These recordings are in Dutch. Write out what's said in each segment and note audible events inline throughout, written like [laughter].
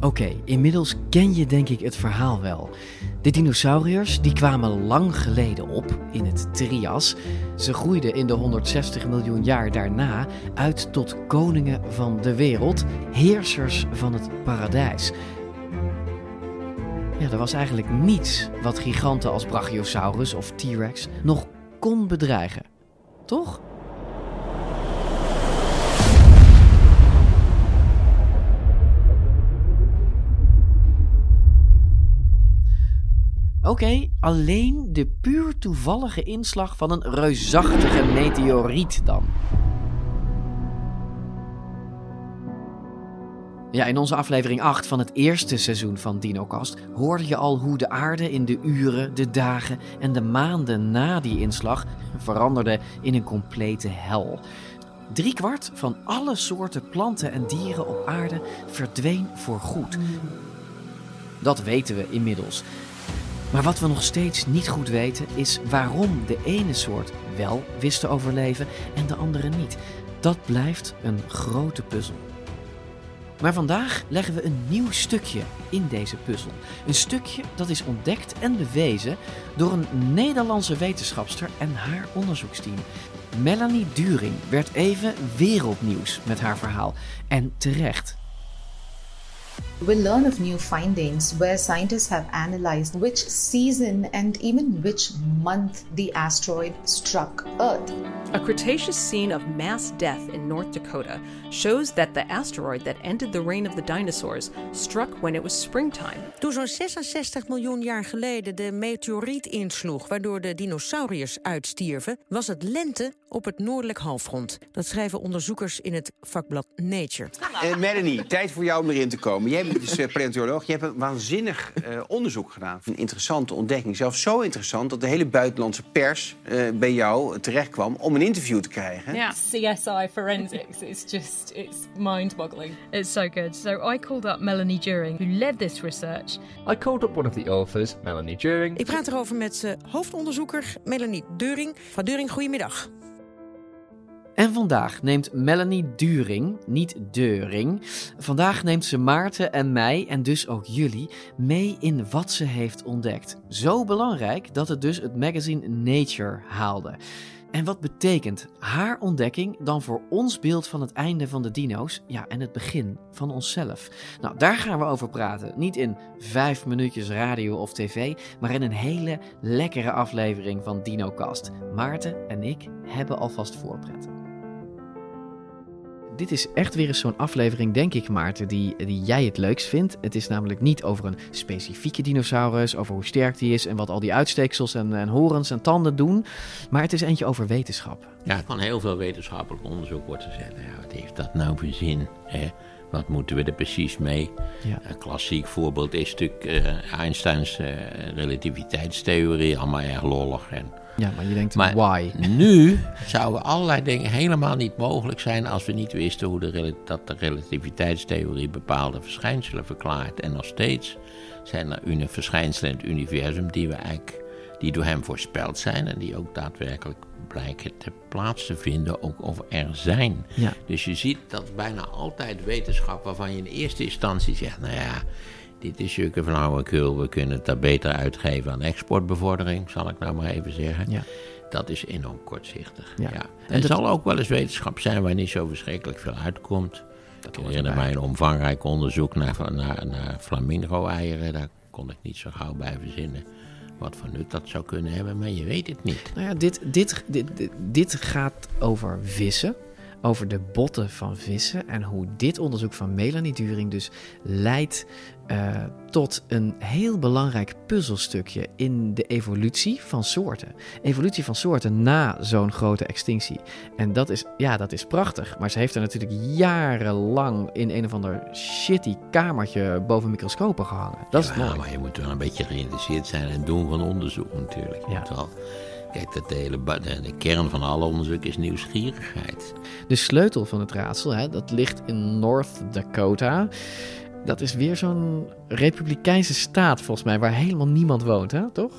Oké, inmiddels ken je denk ik het verhaal wel. De dinosauriërs die kwamen lang geleden op in het Trias. Ze groeiden in de 160 miljoen jaar daarna uit tot koningen van de wereld, heersers van het paradijs. Ja, er was eigenlijk niets wat giganten als Brachiosaurus of T-Rex nog kon bedreigen. Toch? Oké, alleen de puur toevallige inslag van een reusachtige meteoriet dan. Ja, in onze aflevering 8 van het eerste seizoen van DinoCast hoorde je al hoe de aarde in de uren, de dagen en de maanden na die inslag veranderde in een complete hel. Driekwart van alle soorten planten en dieren op aarde verdween voorgoed. Dat weten we inmiddels. Maar wat we nog steeds niet goed weten is waarom de ene soort wel wist te overleven en de andere niet. Dat blijft een grote puzzel. Maar vandaag leggen we een nieuw stukje in deze puzzel. Een stukje dat is ontdekt en bewezen door een Nederlandse wetenschapster en haar onderzoeksteam. Melanie During werd even wereldnieuws met haar verhaal. En terecht. We'll learn of new findings where scientists have analyzed which season and even which month the asteroid struck Earth. A Cretaceous scene of mass death in North Dakota shows that the asteroid that ended the reign of the dinosaurs struck when it was springtime. Toen zo'n 66 miljoen jaar geleden de meteoriet insloeg, waardoor de dinosauriërs uitstierven, was het lente op het noordelijk halfrond. Dat schrijven onderzoekers in het vakblad Nature. Uh, Melanie, tijd voor jou om erin te komen. Jij dus uh, paleontoloog. Je hebt een waanzinnig uh, onderzoek gedaan. Een interessante ontdekking. Zelfs zo interessant dat de hele buitenlandse pers bij jou terecht kwam om een interview te krijgen. Yeah. CSI Forensics. It's just, it's mind-boggling. It's so good. So I called up Melanie During, who led this research. I called up one of the authors, Melanie During. Ik praat erover met hoofdonderzoeker Melanie During. Van During, goedemiddag. En vandaag neemt Melanie During, niet Deuring, vandaag neemt ze Maarten en mij en dus ook jullie mee in wat ze heeft ontdekt. Zo belangrijk dat het dus het magazine Nature haalde. En wat betekent haar ontdekking dan voor ons beeld van het einde van de dino's? Ja, en het begin van onszelf. Nou, daar gaan we over praten. Niet in vijf minuutjes radio of tv, maar in een hele lekkere aflevering van DinoCast. Maarten en ik hebben alvast voorpret dit is echt weer eens zo'n aflevering, denk ik, Maarten, die, die jij het leukst vindt. Het is namelijk niet over een specifieke dinosaurus, over hoe sterk die is en wat al die uitsteeksels en, en horens en tanden doen. Maar het is eentje over wetenschap. Ja, van heel veel wetenschappelijk onderzoek wordt gezegd, ja, wat heeft dat nou voor zin? Hè? Wat moeten we er precies mee? Ja. Een klassiek voorbeeld is natuurlijk uh, Einsteins uh, relativiteitstheorie, allemaal erg lollig en ja, maar je denkt, maar why? [laughs] nu zouden allerlei dingen helemaal niet mogelijk zijn als we niet wisten hoe de, dat de relativiteitstheorie bepaalde verschijnselen verklaart. En nog steeds zijn er verschijnselen in het universum die, we eigenlijk, die door hem voorspeld zijn en die ook daadwerkelijk blijken te plaats te vinden, ook of er zijn. Ja. Dus je ziet dat bijna altijd wetenschap waarvan je in eerste instantie zegt, nou ja dit is zulke flauwekul, we kunnen het daar beter uitgeven aan exportbevordering, zal ik nou maar even zeggen. Ja. Dat is enorm kortzichtig. Ja. En, het zal ook wel eens wetenschap zijn waar niet zo verschrikkelijk veel uitkomt. Dat ik herinner mij een omvangrijk onderzoek naar, naar, naar flamingo-eieren. Daar kon ik niet zo gauw bij verzinnen wat voor nut dat zou kunnen hebben, maar je weet het niet. Nou ja, dit, dit, dit, dit gaat over vissen. over de botten van vissen en hoe dit onderzoek van Melanie During dus leidt uh, tot een heel belangrijk puzzelstukje in de evolutie van soorten. Evolutie van soorten na zo'n grote extinctie. En dat is, ja, dat is prachtig. Maar ze heeft er natuurlijk jarenlang in een of ander shitty kamertje boven microscopen gehangen. Dat is ja, maar je moet wel een beetje geïnteresseerd zijn en doen van onderzoek natuurlijk. Ja. Wel, kijk, dat de, hele, de, de, kern van alle onderzoek is nieuwsgierigheid. De sleutel van het raadsel, hè, dat ligt in North Dakota. Dat is weer zo'n republikeinse staat volgens mij, waar helemaal niemand woont, hè? toch?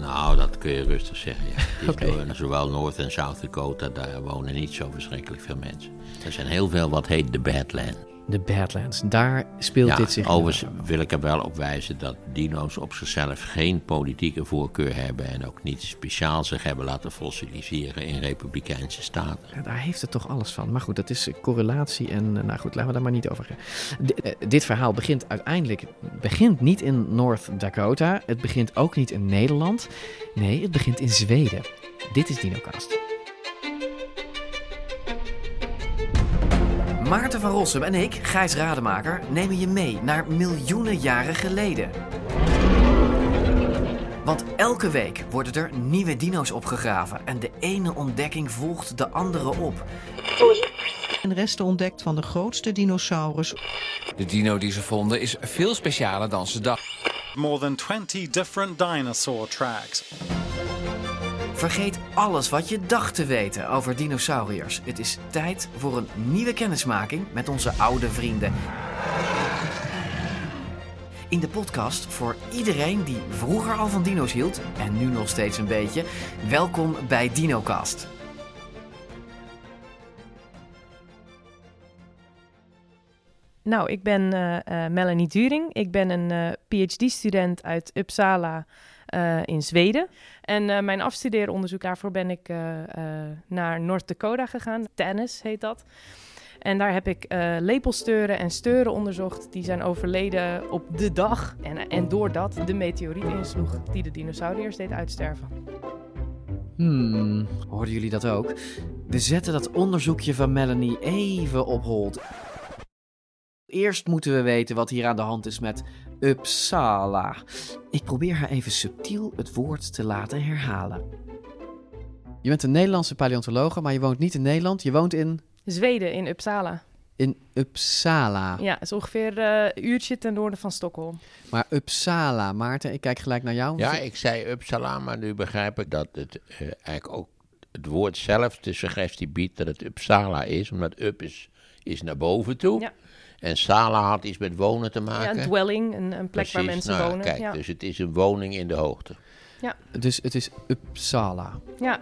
Nou, dat kun je rustig zeggen, ja. [laughs] Okay. zowel Noord- en South Dakota, daar wonen niet zo verschrikkelijk veel mensen. Er zijn heel veel wat heet de Badlands de Badlands. Daar speelt dit zich Overigens wil ik er wel op wijzen dat dino's op zichzelf geen politieke voorkeur hebben en ook niet speciaal zich hebben laten fossiliseren in republikeinse staten. Ja, daar heeft het toch alles van. Maar goed, dat is correlatie en eh, nou goed, laten we daar maar niet over gaan. Eh, dit verhaal begint uiteindelijk begint niet in North Dakota. Het begint ook niet in Nederland. Nee, het begint in Zweden. Dit is DinoCast. Maarten van Rossum en ik, Gijs Rademaker, nemen je mee naar miljoenen jaren geleden. Want elke week worden er nieuwe dino's opgegraven en de ene ontdekking volgt de andere op. En resten ontdekt van de grootste dinosaurus. De dino die ze vonden is veel specialer dan ze dachten. More than 20 different dinosaur tracks. Vergeet alles wat je dacht te weten over dinosauriërs. Het is tijd voor een nieuwe kennismaking met onze oude vrienden. In de podcast voor iedereen die vroeger al van dino's hield en nu nog steeds een beetje. Welkom bij DinoCast. Nou, ik ben uh, uh, Melanie During. Ik ben een uh, PhD-student uit Uppsala uh, in Zweden. En uh, mijn afstudeeronderzoek daarvoor ben ik uh, naar North Dakota gegaan. Tennis heet dat. En daar heb ik lepelsteuren en steuren onderzocht. Die zijn overleden op de dag en, en doordat de meteoriet insloeg die de dinosauriërs deed uitsterven. Hmm, hoorden jullie dat ook? We zetten dat onderzoekje van Melanie even op hold. Eerst moeten we weten wat hier aan de hand is met Uppsala. Ik probeer haar even subtiel het woord te laten herhalen. Je bent een Nederlandse paleontologe, maar je woont niet in Nederland. Je woont in... Zweden, in Uppsala. In Uppsala. Ja, is ongeveer een uh, uurtje ten noorden van Stockholm. Maar Uppsala, Maarten, ik kijk gelijk naar jou. Ja, ik zei Uppsala, maar nu begrijp ik dat het uh, eigenlijk ook het woord zelf de suggestie biedt dat het Uppsala is, omdat up is, is naar boven toe. Ja. En Sala had iets met wonen te maken. Ja, een dwelling, een, een plek waar mensen nou, wonen. Kijk, ja. dus het is een woning in de hoogte. Ja. Dus het is Uppsala. Ja.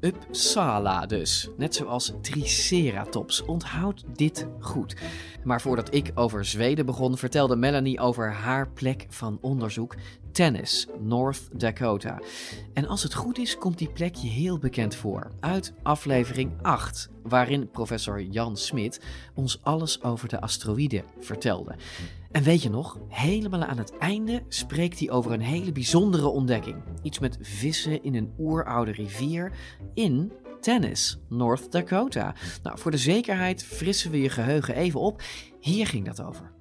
Uppsala dus, net zoals Triceratops. Onthoud dit goed. Maar voordat ik over Zweden begon, vertelde Melanie over haar plek van onderzoek, Tennis, North Dakota. En als het goed is, komt die plek je heel bekend voor. Uit aflevering 8, waarin professor Jan Smit ons alles over de asteroïden vertelde. En weet je nog, helemaal aan het einde spreekt hij over een hele bijzondere ontdekking. Iets met vissen in een oeroude rivier in Tennis, North Dakota. Nou, voor de zekerheid frissen we je geheugen even op. Hier ging dat over.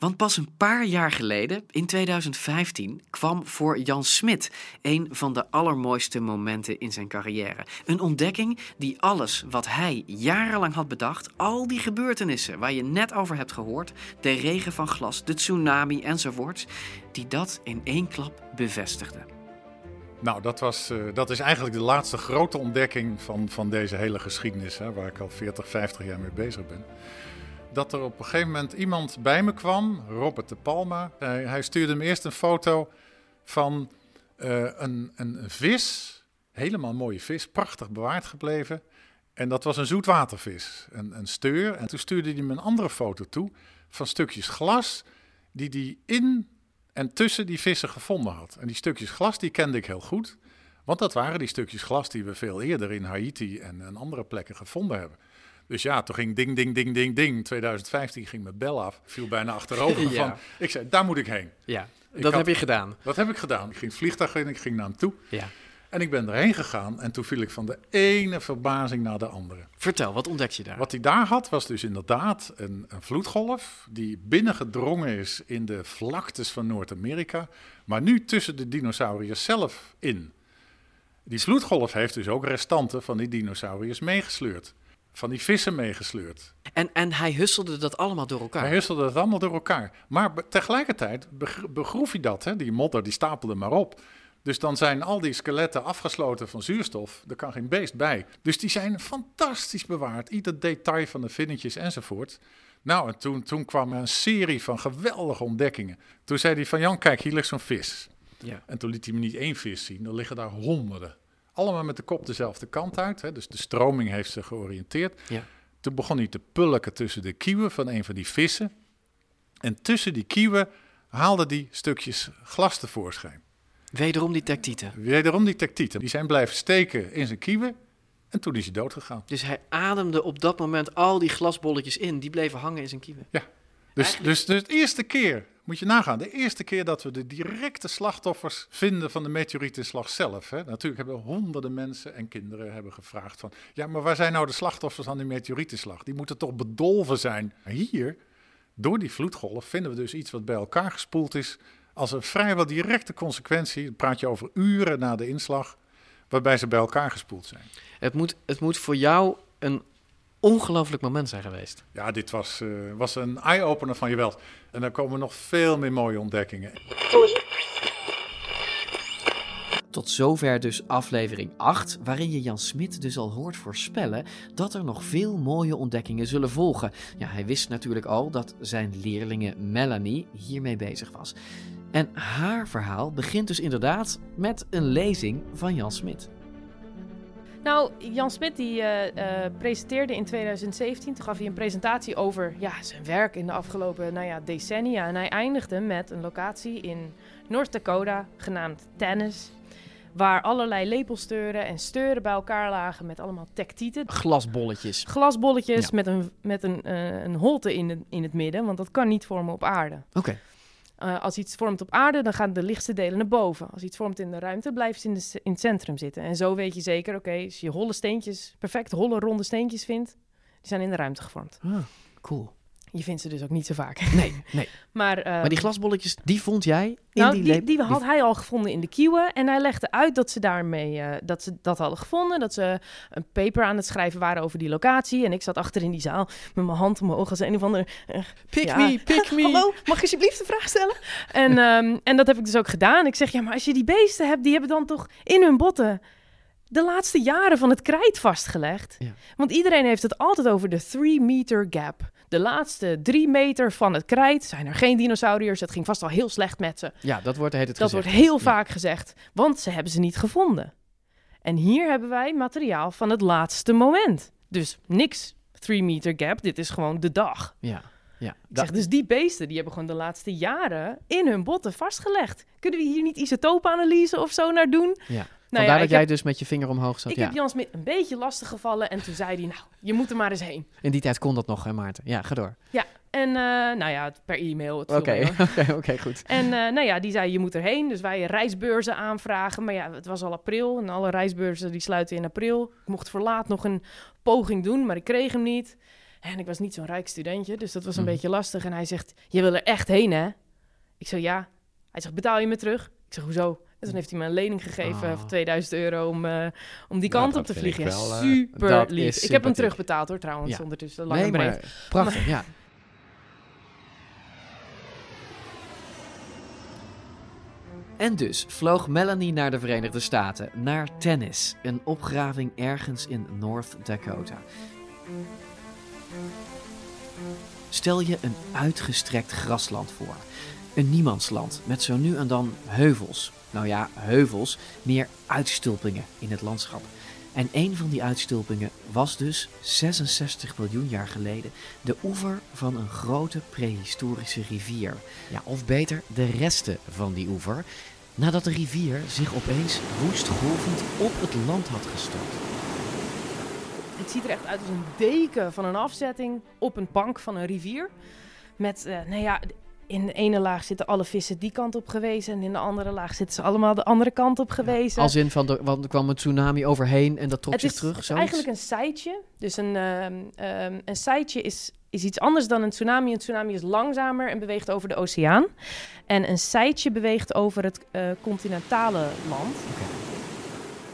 Want pas een paar jaar geleden, in 2015, kwam voor Jan Smit een van de allermooiste momenten in zijn carrière. Een ontdekking die alles wat hij jarenlang had bedacht, al die gebeurtenissen waar je net over hebt gehoord, de regen van glas, de tsunami enzovoorts, die dat in één klap bevestigde. Nou, dat, was, uh, dat is eigenlijk de laatste grote ontdekking van, van deze hele geschiedenis, hè, waar ik al 40, 50 jaar mee bezig ben dat er op een gegeven moment iemand bij me kwam, Robert de Palma. Hij, hij stuurde me eerst een foto van uh, een, een, vis, helemaal mooie vis, prachtig bewaard gebleven. En dat was een zoetwatervis, een, een steur. En toen stuurde hij me een andere foto toe van stukjes glas die hij in en tussen die vissen gevonden had. En die stukjes glas die kende ik heel goed, want dat waren die stukjes glas die we veel eerder in Haiti en, en andere plekken gevonden hebben. Dus ja, toen ging ding, ding, ding, ding, ding. 2015 ging mijn bel af. Viel bijna achterover. [laughs] ja. van, ik zei, daar moet ik heen. Ja, dat heb je gedaan. Dat heb ik gedaan. Ik ging het vliegtuig in, ik ging naar hem toe. Ja. En ik ben erheen gegaan en toen viel ik van de ene verbazing naar de andere. Vertel, wat ontdek je daar? Wat hij daar had, was dus inderdaad een, een vloedgolf die binnengedrongen is in de vlaktes van Noord-Amerika, maar nu tussen de dinosauriërs zelf in. Die vloedgolf heeft dus ook restanten van die dinosauriërs meegesleurd. Van die vissen meegesleurd. En, en hij husselde dat allemaal door elkaar? Hij husselde dat allemaal door elkaar. Maar tegelijkertijd begro- begroef hij dat. Hè? Die modder die stapelde maar op. Dus dan zijn al die skeletten afgesloten van zuurstof. Er kan geen beest bij. Dus die zijn fantastisch bewaard. Ieder detail van de vinnetjes enzovoort. Nou, en toen, toen kwam er een serie van geweldige ontdekkingen. Toen zei hij van Jan, kijk, hier ligt zo'n vis. Ja. En toen liet hij me niet één vis zien, er liggen daar honderden. Allemaal met de kop dezelfde kant uit. Hè? Dus de stroming heeft ze georiënteerd. Ja. Toen begon hij te pulken tussen de kieuwen van een van die vissen. En tussen die kieuwen haalde hij stukjes glas tevoorschijn. Wederom die tectieten. Wederom die tectieten. Die zijn blijven steken in zijn kieuwen. En toen is hij dood gegaan. Dus hij ademde op dat moment al die glasbolletjes in. Die bleven hangen in zijn kieven. Ja. Dus, dus, dus de eerste keer, moet je nagaan, de eerste keer dat we de directe slachtoffers vinden van de meteorietinslag zelf. Hè. Natuurlijk hebben honderden mensen en kinderen hebben gevraagd van, ja, maar waar zijn nou de slachtoffers van die meteorietinslag? Die moeten toch bedolven zijn? Maar hier, door die vloedgolf, vinden we dus iets wat bij elkaar gespoeld is als een vrijwel directe consequentie. Dan praat je over uren na de inslag, waarbij ze bij elkaar gespoeld zijn. Het moet, het moet voor jou een ongelooflijk moment zijn geweest. Ja, dit was, eh, was een eye-opener van je wel. En dan komen nog veel meer mooie ontdekkingen. Tot zover dus aflevering 8, waarin je Jan Smit dus al hoort voorspellen dat er nog veel mooie ontdekkingen zullen volgen. Ja, hij wist natuurlijk al dat zijn leerlinge Melanie hiermee bezig was. En haar verhaal begint dus inderdaad met een lezing van Jan Smit. Nou, Jan Smit die eh, eh, presenteerde in 2017, toen gaf hij een presentatie over ja, zijn werk in de afgelopen nou ja, decennia. En hij eindigde met een locatie in North Dakota genaamd Tennis. Waar allerlei lepelsteuren en steuren bij elkaar lagen met allemaal tectieten. Glasbolletjes. Glasbolletjes Ja. met een, met een, eh, een holte in, de, in het midden, want dat kan niet vormen op aarde. Oké. Eh, als iets vormt op aarde, dan gaan de lichtste delen naar boven. Als iets vormt in de ruimte, blijft het in, het centrum zitten. En zo weet je zeker, oké, als je holle steentjes, perfect holle ronde steentjes vindt, die zijn in de ruimte gevormd. Ah, cool. Je vindt ze dus ook niet zo vaak. Nee, nee. [laughs] maar, maar die glasbolletjes, die vond jij in nou, die die, had hij al gevonden in de kieuwen. En hij legde uit dat ze daarmee eh, dat ze dat hadden gevonden. Dat ze een paper aan het schrijven waren over die locatie. En ik zat achter in die zaal met mijn hand omhoog als een of ander. eh, Pick me, pick me. [laughs] Hallo, mag ik alsjeblieft een vraag stellen? En, ehm, en dat heb ik dus ook gedaan. Ik zeg, ja, maar als je die beesten hebt, die hebben dan toch in hun botten de laatste jaren van het krijt vastgelegd. Want iedereen heeft het altijd over de 3 meter gap. De laatste drie meter van het krijt zijn er geen dinosauriërs. Het ging vast al heel slecht met ze. Ja, dat wordt hele tijd Dat gezegd. wordt heel vaak gezegd, want ze hebben ze niet gevonden. En hier hebben wij materiaal van het laatste moment. Dus niks 3 meter gap, dit is gewoon de dag. Ja, ja. Ik zeg, dus die beesten die hebben gewoon de laatste jaren in hun botten vastgelegd. Kunnen we hier niet isotoopanalyse of zo naar doen? Ja. Nou Vandaar ja, dat jij heb- dus met je vinger omhoog zat. Ik ja. heb Jan Smit een beetje lastig gevallen en toen zei hij, nou, je moet er maar eens heen. In die tijd kon dat nog, hè Maarten? Ja, ga door. Ja, en eh, nou ja, per e-mail. Oké, [laughs] oké, oké, goed. En eh, nou ja, die zei je moet erheen. Dus wij reisbeurzen aanvragen. Maar ja, het was al april en alle reisbeurzen die sluiten in april. Ik mocht voor laat nog een poging doen, maar ik kreeg hem niet. En ik was niet zo'n rijk studentje, dus dat was een Mhm. beetje lastig. En hij zegt, je wil er echt heen hè? Ik zei ja. Hij zegt, betaal je me terug? Ik zeg, hoezo? En toen heeft hij me een lening gegeven Oh. van 2000 euro om, eh, om die kant op te vliegen. Ja, wel, eh, super lief. Ik heb hem terugbetaald hoor trouwens, Ja. ondertussen. Lang Nee, maar prachtig, Maar- ja. En dus vloog Melanie naar de Verenigde Staten, naar Tennis, een opgraving ergens in North Dakota. Stel je een uitgestrekt grasland voor. Een niemandsland met zo nu en dan heuvels. Nou ja, heuvels, meer uitstulpingen in het landschap. En een van die uitstulpingen was dus 66 miljoen jaar geleden de oever van een grote prehistorische rivier. Ja, of beter, de resten van die oever, nadat de rivier zich opeens woestgolvend op het land had gestort. Het ziet er echt uit als een deken van een afzetting op een bank van een rivier. Met, eh, nou ja, in de ene laag zitten alle vissen die kant op gewezen. En in de andere laag zitten ze allemaal de andere kant op gewezen. Als in van, de, want er kwam een tsunami overheen en dat trok het zich is terug, het is eigenlijk een seitje. Dus een, ehm een seitje is, is iets anders dan een tsunami. Een tsunami is langzamer en beweegt over de oceaan. En een seitje beweegt over het eh, continentale land.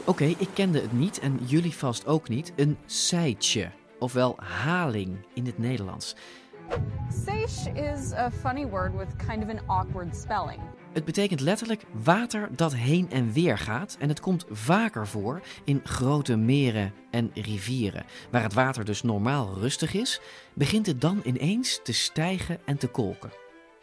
Oké, ik kende het niet en jullie vast ook niet. Een seitje, ofwel haling in het Nederlands. Seiche is a funny word with kind of an awkward spelling. Het betekent letterlijk water dat heen en weer gaat en het komt vaker voor in grote meren en rivieren. Waar het water dus normaal rustig is, begint het dan ineens te stijgen en te kolken.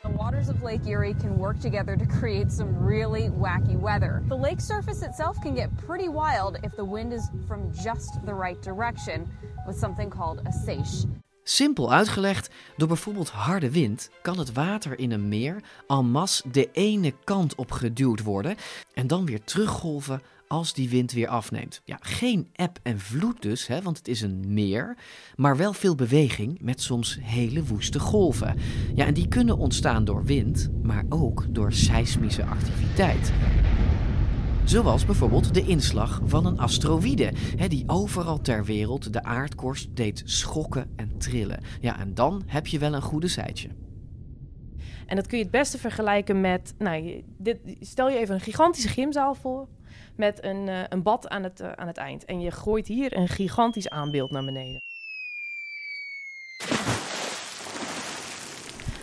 The waters of Lake Erie can work together to create some really wacky weather. The lake surface itself can get pretty wild if the wind is from just the right direction, with something called a seiche. Simpel uitgelegd, door bijvoorbeeld harde wind kan het water in een meer en masse de ene kant op geduwd worden en dan weer teruggolven als die wind weer afneemt. Ja, geen eb en vloed dus, hè, want het is een meer, maar wel veel beweging met soms hele woeste golven. Ja, en die kunnen ontstaan door wind, maar ook door seismische activiteit. Zoals bijvoorbeeld de inslag van een asteroïde, die overal ter wereld de aardkorst deed schokken en trillen. Ja, en dan heb je wel een goede seitje. En dat kun je het beste vergelijken met... Nou, dit, stel je even een gigantische gymzaal voor... met een, eh, een bad aan het, eh, aan het eind. En je gooit hier een gigantisch aanbeeld naar beneden.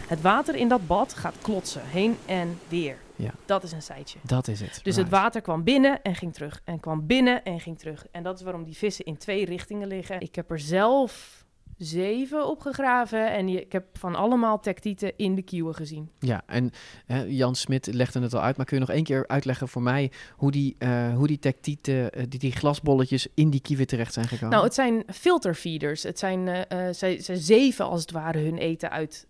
Het water in dat bad gaat klotsen, heen en weer. Ja. Dat is een seitje. Dat is het. Dus het water kwam binnen en ging terug. En kwam binnen en ging terug. En dat is waarom die vissen in twee richtingen liggen. Ik heb er zelf zeven opgegraven. En je- ik heb van allemaal tectieten in de kieuwen gezien. Ja, en hè, Jan Smit legde het al uit, maar kun je nog één keer uitleggen voor mij hoe die, eh hoe die tectieten, eh, die, die glasbolletjes in die kiwi terecht zijn gekomen? Nou, het zijn filterfeeders. Het zijn, eh, zij, zij zeven als het ware hun eten uit,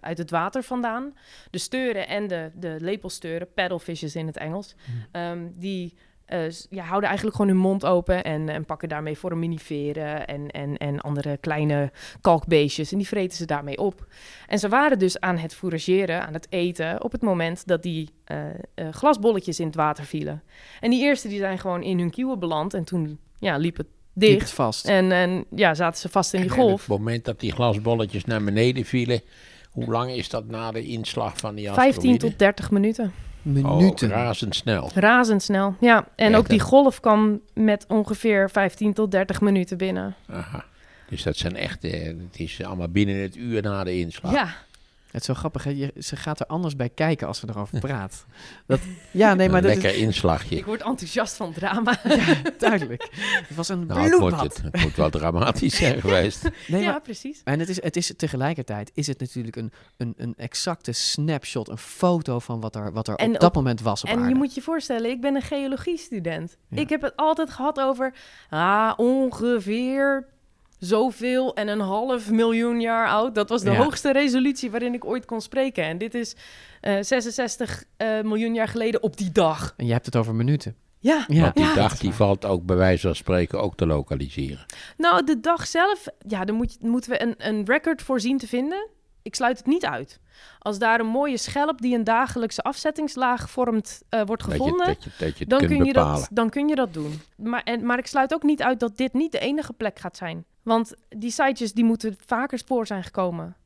uit het water vandaan. De steuren en de, de lepelsteuren, paddlefishes in het Engels, ehm, die s- ja, houden eigenlijk gewoon hun mond open en, en pakken daarmee foraminiferen en, en, en andere kleine kalkbeestjes. En die vreten ze daarmee op. En ze waren dus aan het fourageren, aan het eten, op het moment dat die eh, glasbolletjes in het water vielen. En die eerste die zijn gewoon in hun kieuwen beland en toen ja, liep het dicht. Liep het vast. En, en ja, zaten ze vast in die En op golf. het moment dat die glasbolletjes naar beneden vielen, hoe lang is dat na de inslag van die 15 asteroïde? tot 30 minuten. Minuten. Oh, razendsnel. Razendsnel, ja. En Echt, ook die golf kwam met ongeveer 15 tot 30 minuten binnen. Aha. Dus dat zijn echt, eh, het is allemaal binnen het uur na de inslag. Ja. Het is zo grappig, hè? Je, ze gaat er anders bij kijken als ze erover [laughs] praat. Dat, ja, nee, maar Een dat lekker is, inslagje. Ik word enthousiast van drama. [laughs] duidelijk. Het was een Nou, het moet, bloedbad. het, het moet wel dramatisch zijn [laughs] geweest. Nee, Ja, maar- precies. En het is, het is tegelijkertijd is het natuurlijk een, een, een exacte snapshot, een foto van wat er, wat er En op dat op- moment was op En aarde. je moet je voorstellen, ik ben een geologiestudent. Ik heb het altijd gehad over ah, ongeveer zoveel en een half miljoen jaar oud. Dat was de Ja. hoogste resolutie waarin ik ooit kon spreken. En dit is eh, 66 eh, miljoen jaar geleden op die dag. En je hebt het over minuten. Ja, Ja. Want die ja. dag die valt ook bij wijze van spreken ook te lokaliseren. Nou, de dag zelf, ja, daar moet, moeten we een, een record voor zien te vinden. Ik sluit het niet uit. Als daar een mooie schelp die een dagelijkse afzettingslaag vormt, eh, wordt Dat je- gevonden, dat je- dat je het dan, kun je dat, dan kun je dat doen. Maar, en, maar ik sluit ook niet uit dat dit niet de enige plek gaat zijn. Want die sitejes die moeten vaker spoor zijn gekomen.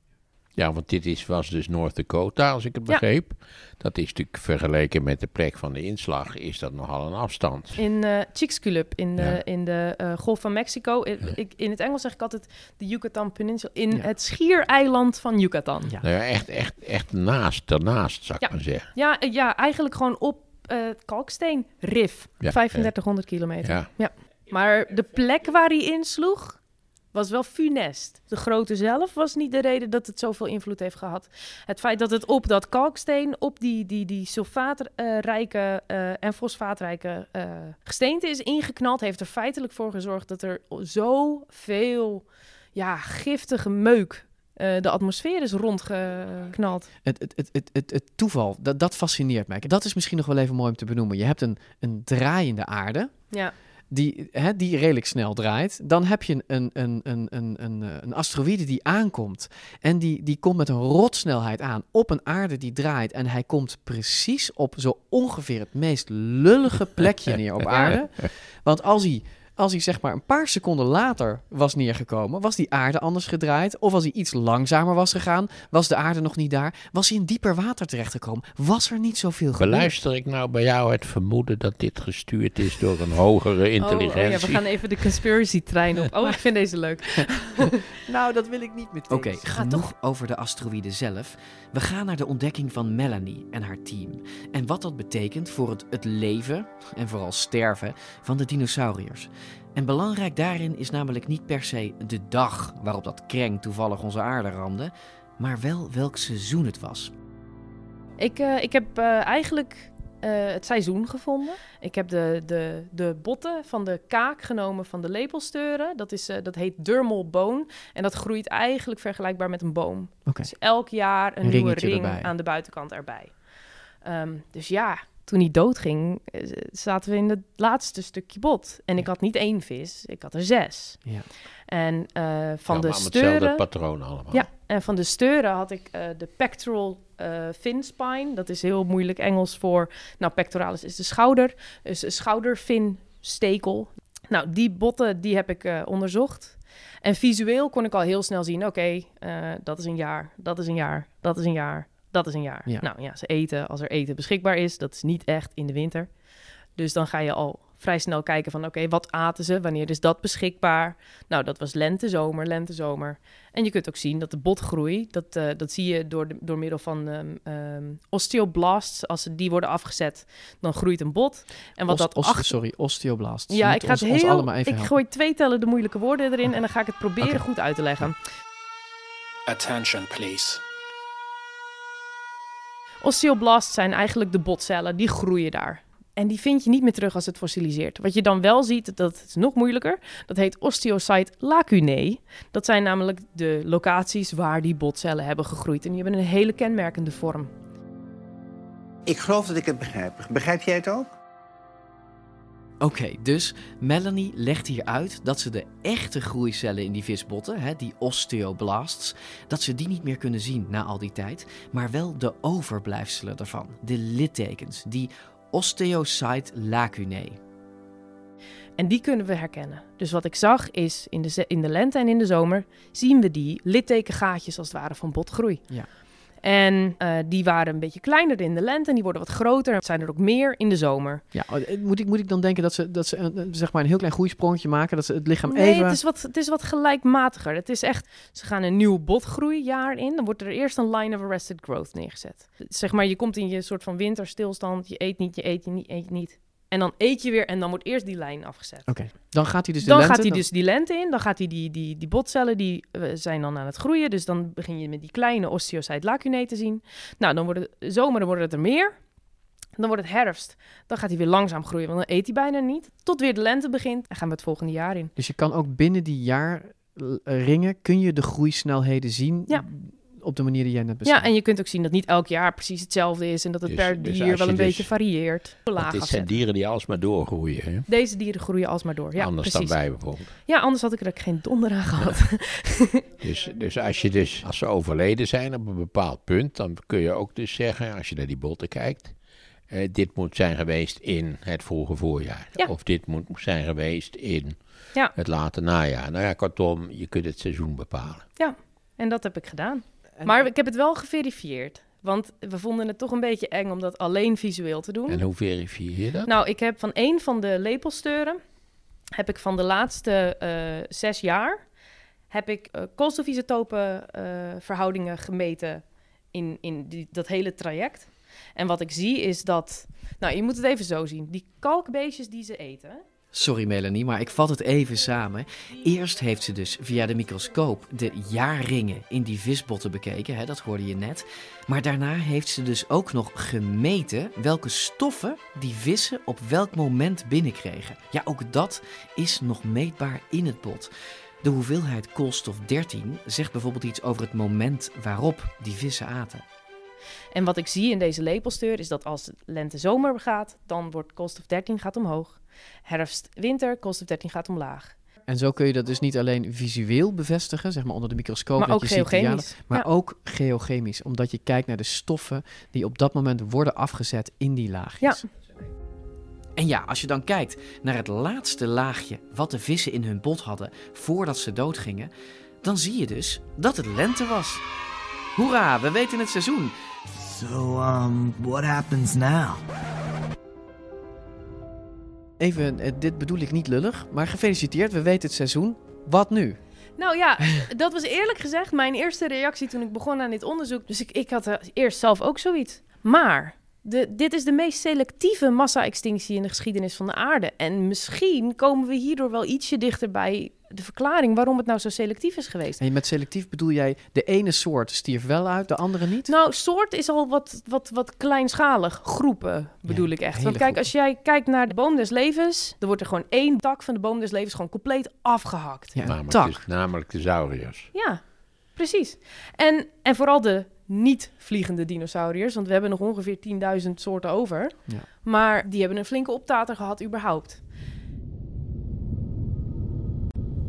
Ja, want dit is, was dus North Dakota, als ik het Ja. begreep. Dat is natuurlijk vergeleken met de plek van de inslag, is dat nogal een afstand. In eh Chicxulub, in de, Ja. in de eh, Golf van Mexico. In, ik, in het Engels zeg ik altijd de Yucatan Peninsula. In het schiereiland van Yucatan. Nou ja, echt, echt, echt naast, daarnaast, zou ik Ja. maar zeggen. Ja, eh, ja, eigenlijk gewoon op eh, het kalksteenrif. Ja, 3500 kilometer. Ja. Ja. Maar de plek waar hij insloeg was wel funest. De grootte zelf was niet de reden dat het zoveel invloed heeft gehad. Het feit dat het op dat kalksteen, op die, die, die sulfaatrijke eh, en fosfaatrijke eh, gesteente is ingeknald, heeft er feitelijk voor gezorgd dat er zoveel ja, giftige meuk eh, de atmosfeer is rondgeknald. Het, het, het, het, het, het toeval, dat, dat fascineert mij. Dat is misschien nog wel even mooi om te benoemen. Je hebt een, een draaiende aarde. Ja. Die, hè, die redelijk snel draait. Dan heb je een, een, een, een, een, eh, een asteroïde die aankomt. En die, die komt met een rotsnelheid aan op een aarde die draait. En hij komt precies op zo ongeveer het meest lullige plekje neer op [laughs] aarde. Want als hij als hij zeg maar een paar seconden later was neergekomen, was die aarde anders gedraaid. Of als hij iets langzamer was gegaan, was de aarde nog niet daar. Was hij in dieper water terechtgekomen. Was er niet zoveel gebeurd. Beluister ik nou bij jou het vermoeden dat dit gestuurd is door een hogere intelligentie? Oh, oh ja, we gaan even de conspiracy trein op. Oh, ik vind deze leuk. [laughs] nou, dat wil ik niet meteen. Oké, genoeg over de asteroïde zelf. We gaan naar de ontdekking van Melanie en haar team. En wat dat betekent voor het, het leven en vooral sterven van de dinosauriërs. En belangrijk daarin is namelijk niet per se de dag waarop dat kreng toevallig onze aarde ramde, maar wel welk seizoen het was. Ik, uh, ik heb uh, eigenlijk uh, het seizoen gevonden. Ik heb de, de, de botten van de kaak genomen van de lepelsteuren. Dat, is, dat heet dermal bone. En dat groeit eigenlijk vergelijkbaar met een boom. Okay. Dus elk jaar een, een nieuwe ring erbij. aan de buitenkant erbij. Um, dus ja, toen hij doodging, zaten we in het laatste stukje bot. En ik had niet één vis, ik had er zes. Ja. En uh, van ja, de steuren... hetzelfde patroon allemaal. Ja, en van de steuren had ik uh, de pectoral uh, fin spine. Dat is heel moeilijk Engels voor... Nou, pectoralis is de schouder. Dus een schouderfin stekel. Nou, die botten, die heb ik onderzocht. En visueel kon ik al heel snel zien... oké, okay, dat is een jaar, dat is een jaar, dat is een jaar... Dat is een jaar. Ja. Nou ja, ze eten als er eten beschikbaar is. Dat is niet echt in de winter. Dus dan ga je al vrij snel kijken van... oké, wat aten ze? Wanneer is dat beschikbaar? Nou, dat was lente, zomer, lente, zomer. En je kunt ook zien dat de botgroei... dat, uh, dat zie je door, de, door middel van um, um, osteoblasts. Als ze die worden afgezet, dan groeit een bot. En wat Ost, dat achter... Sorry, osteoblasts. Ja, ik ga het ons, heel... allemaal even ik helpen. gooi twee tellen de moeilijke woorden erin... en dan ga ik het proberen goed uit te leggen. Attention, please. Osteoblasts zijn eigenlijk de botcellen, die groeien daar. En die vind je niet meer terug als het fossiliseert. Wat je dan wel ziet, dat is nog moeilijker. Dat heet osteocyte lacunae. Dat zijn namelijk de locaties waar die botcellen hebben gegroeid. En die hebben een hele kenmerkende vorm. Ik geloof dat ik het begrijp. Begrijp jij het ook? Oké, dus Melanie legt hier uit dat ze de echte groeicellen in die visbotten, hè, die osteoblasts, dat ze die niet meer kunnen zien na al die tijd, maar wel de overblijfselen daarvan, de littekens, die osteocyte lacunae. En die kunnen we herkennen. Dus wat ik zag is, in de, in de lente en in de zomer zien we die littekengaatjes als het ware van botgroei. Ja. En uh, die waren een beetje kleiner in de lente en die worden wat groter. Het zijn er ook meer in de zomer. Ja, moet ik, moet ik dan denken dat ze, dat ze een, zeg maar een heel klein groeisprongetje maken? Dat ze het lichaam nee, even... het is, wat, het is wat gelijkmatiger. Het is echt, ze gaan een nieuw botgroeijaar in. Dan wordt er eerst een line of arrested growth neergezet. Zeg maar, je komt in je soort van winterstilstand. Je eet niet, je eet niet, eet niet. En dan eet je weer en dan wordt eerst die lijn afgezet. Oké, okay. dan gaat hij dus de dan lente... gaat hij dus die lente in. Dan gaat hij die, die, die botcellen, die uh, zijn dan aan het groeien. Dus dan begin je met die kleine osteocyte lacunae te zien. Nou, dan wordt het zomer, dan wordt het er meer. Dan wordt het herfst. Dan gaat hij weer langzaam groeien, want dan eet hij bijna niet. Tot weer de lente begint en gaan we het volgende jaar in. Dus je kan ook binnen die jaarringen, kun je de groeisnelheden zien... Ja op de manier die jij net beschreef. Ja, en je kunt ook zien dat niet elk jaar precies hetzelfde is en dat het Dus- per dus dier wel een dus- beetje varieert. Dit zijn dieren die alsmaar doorgroeien. Hè? Deze dieren groeien alsmaar door. Ja, Anders precies. dan wij bijvoorbeeld. Ja, anders had ik er geen donder aan gehad. [laughs] Dus, dus, als, je dus als ze overleden zijn op een bepaald punt, dan kun je ook dus zeggen, als je naar die botten kijkt, eh, dit moet zijn geweest in het vroege voorjaar. Ja. Of dit moet zijn geweest in Ja. het late najaar. Nou ja, kortom, je kunt het seizoen bepalen. ja, en dat heb ik gedaan. Maar ik heb het wel geverifieerd. Want we vonden het toch een beetje eng om dat alleen visueel te doen. En hoe verifieer je dat? Nou, ik heb van één van de lepelsteuren, heb ik van de laatste eh, zes jaar, heb ik uh, koolstofisotopen uh, verhoudingen gemeten in, in die, dat hele traject. En wat ik zie is dat, nou, je moet het even zo zien. Die kalkbeestjes die ze eten, Sorry Melanie, maar ik vat het even samen. Eerst heeft ze dus via de microscoop de jaarringen in die visbotten bekeken, hè, dat hoorde je net. Maar daarna heeft ze dus ook nog gemeten welke stoffen die vissen op welk moment binnenkregen. Ja, ook dat is nog meetbaar in het bot. De hoeveelheid koolstof 13 zegt bijvoorbeeld iets over het moment waarop die vissen aten. En wat ik zie in deze lepelsteur is dat als lente-zomer gaat, dan wordt koolstof 13 gaat omhoog. Herfst-winter, koolstof 13 gaat omlaag. En zo kun je dat dus niet alleen visueel bevestigen, zeg maar onder de microscoop. Maar dat ook je ziet geochemisch. maar Ja. ook geochemisch, omdat je kijkt naar de stoffen die op dat moment worden afgezet in die laagjes. Ja. En ja, als je dan kijkt naar het laatste laagje wat de vissen in hun bot hadden voordat ze doodgingen, dan zie je dus dat het lente was. Hoera, we weten het seizoen. So, um, what happens now? Even, eh, dit bedoel ik niet lullig, maar gefeliciteerd, we weten het seizoen. Wat nu? Nou ja, [laughs] dat was eerlijk gezegd mijn eerste reactie toen ik begon aan dit onderzoek. Dus ik, ik had eh, eerst zelf ook zoiets. Maar de, dit is de meest selectieve massa-extinctie in de geschiedenis van de aarde. En misschien komen we hierdoor wel ietsje dichter bij de verklaring waarom het nou zo selectief is geweest. En met selectief bedoel jij de ene soort stierf wel uit, de andere niet? Nou, soort is al wat, wat, wat kleinschalig. Groepen bedoel ik echt. Want kijk, als jij kijkt naar de boom des levens, dan wordt er gewoon één tak van de boom des levens gewoon compleet afgehakt. namelijk, tak. De, namelijk de sauriërs. Ja, precies. En, en vooral de niet-vliegende dinosauriërs, want we hebben nog ongeveer 10.000 soorten over. Ja. Maar die hebben een flinke optater gehad überhaupt.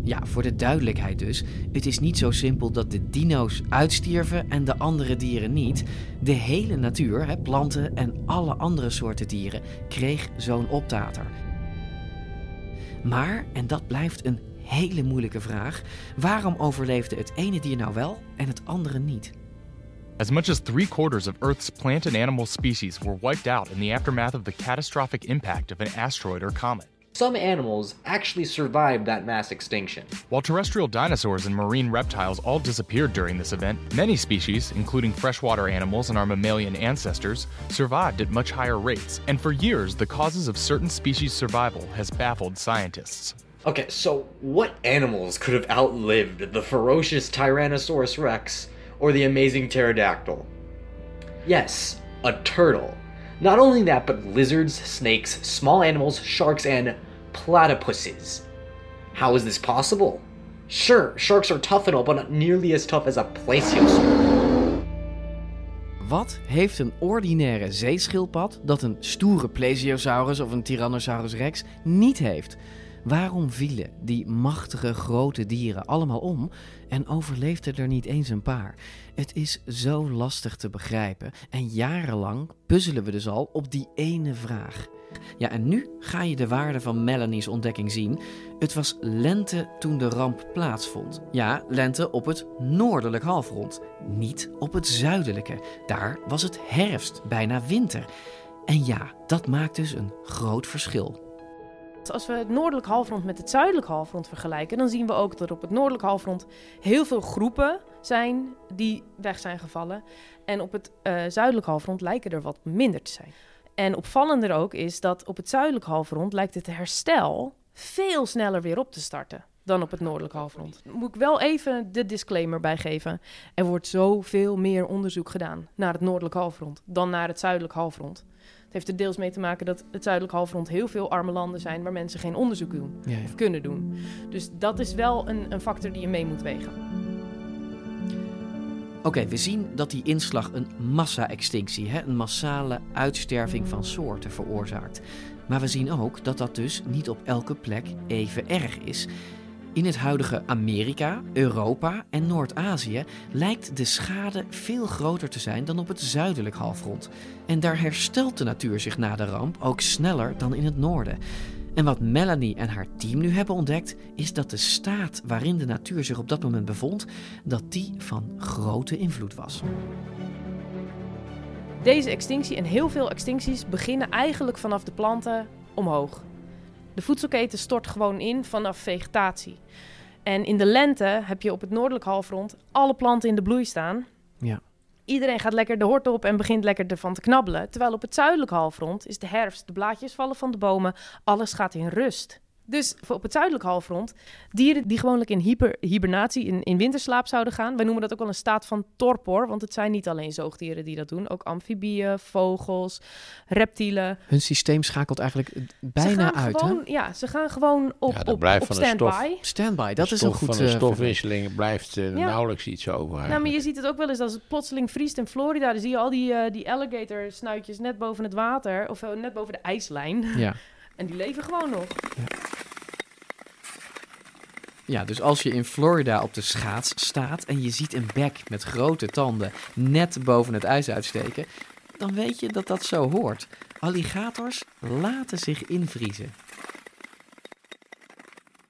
Ja, voor de duidelijkheid dus. Het is niet zo simpel dat de dino's uitstierven en de andere dieren niet. De hele natuur, hè, planten en alle andere soorten dieren, kreeg zo'n optater. Maar, en dat blijft een hele moeilijke vraag, waarom overleefde het ene dier nou wel en het andere niet? As much as three quarters of Earth's plant and animal species were wiped out in the aftermath of the catastrophic impact of an asteroid or comet. Some animals actually survived that mass extinction. While terrestrial dinosaurs and marine reptiles all disappeared during this event, many species, including freshwater animals and our mammalian ancestors, survived at much higher rates, and for years the causes of certain species' survival has baffled scientists. Okay, so what animals could have outlived the ferocious Tyrannosaurus rex or the amazing pterodactyl? Yes, a turtle. Not only that, but lizards, snakes, small animals, sharks, and platypuses. How is this possible? Sure, sharks are tough and all, but not nearly as tough as a plesiosaur. Wat heeft een ordinaire zeeschildpad dat een stoere plesiosaurus of een Tyrannosaurus rex niet heeft? Waarom vielen die machtige grote dieren allemaal om en overleefden er niet eens een paar? Het is zo lastig te begrijpen en jarenlang puzzelen we dus al op die ene vraag. Ja, en nu ga je de waarde van Melanie's ontdekking zien. Het was lente toen de ramp plaatsvond. Ja, lente op het noordelijk halfrond, niet op het zuidelijke. Daar was het herfst, bijna winter. En ja, dat maakt dus een groot verschil. Als we het noordelijk halfrond met het zuidelijk halfrond vergelijken, dan zien we ook dat op het noordelijk halfrond heel veel groepen zijn die weg zijn gevallen. En op het eh, zuidelijk halfrond lijken er wat minder te zijn. En opvallender ook is dat op het zuidelijk halfrond lijkt het herstel veel sneller weer op te starten dan op het noordelijk halfrond. Moet ik wel even de disclaimer bijgeven. Er wordt zoveel meer onderzoek gedaan naar het noordelijk halfrond dan naar het zuidelijk halfrond. Het heeft er deels mee te maken dat het zuidelijk halfrond heel veel arme landen zijn waar mensen geen onderzoek doen Ja, ja. of kunnen doen. Dus dat is wel een, een factor die je mee moet wegen. Oké, we zien dat die inslag een massa-extinctie, hè, een massale uitsterving van soorten veroorzaakt. Maar we zien ook dat dat dus niet op elke plek even erg is. In het huidige Amerika, Europa en Noord-Azië lijkt de schade veel groter te zijn dan op het zuidelijk halfrond. En daar herstelt de natuur zich na de ramp ook sneller dan in het noorden. En wat Melanie en haar team nu hebben ontdekt, is dat de staat waarin de natuur zich op dat moment bevond, dat die van grote invloed was. Deze extinctie en heel veel extincties beginnen eigenlijk vanaf de planten omhoog. De voedselketen stort gewoon in vanaf vegetatie. En in de lente heb je op het noordelijk halfrond alle planten in de bloei staan. Ja. Iedereen gaat lekker de hort op en begint lekker ervan te knabbelen. Terwijl op het zuidelijk halfrond is de herfst, de blaadjes vallen van de bomen, alles gaat in rust. Dus voor op het zuidelijk halfrond, dieren die gewoonlijk in hyper, hibernatie, in, in winterslaap zouden gaan. Wij noemen dat ook wel een staat van torpor, want het zijn niet alleen zoogdieren die dat doen. Ook amfibieën, vogels, reptielen. Hun systeem schakelt eigenlijk Ze bijna gaan uit, gewoon, Ja, ze gaan gewoon op, Ja, dat op, blijft op van de stof. standby. Standby, dat is een goed... van de eh, stofwisseling blijft eh, Ja. nauwelijks iets over. Nou, maar je ziet het ook wel eens als het plotseling vriest in Florida. Dan zie je al die, eh, die alligator snuitjes net boven het water, of net boven de ijslijn. Ja. [laughs] En die leven gewoon nog. Ja, dus als je in Florida op de schaats staat en je ziet een bek met grote tanden net boven het ijs uitsteken, dan weet je dat dat zo hoort. Alligators laten zich invriezen.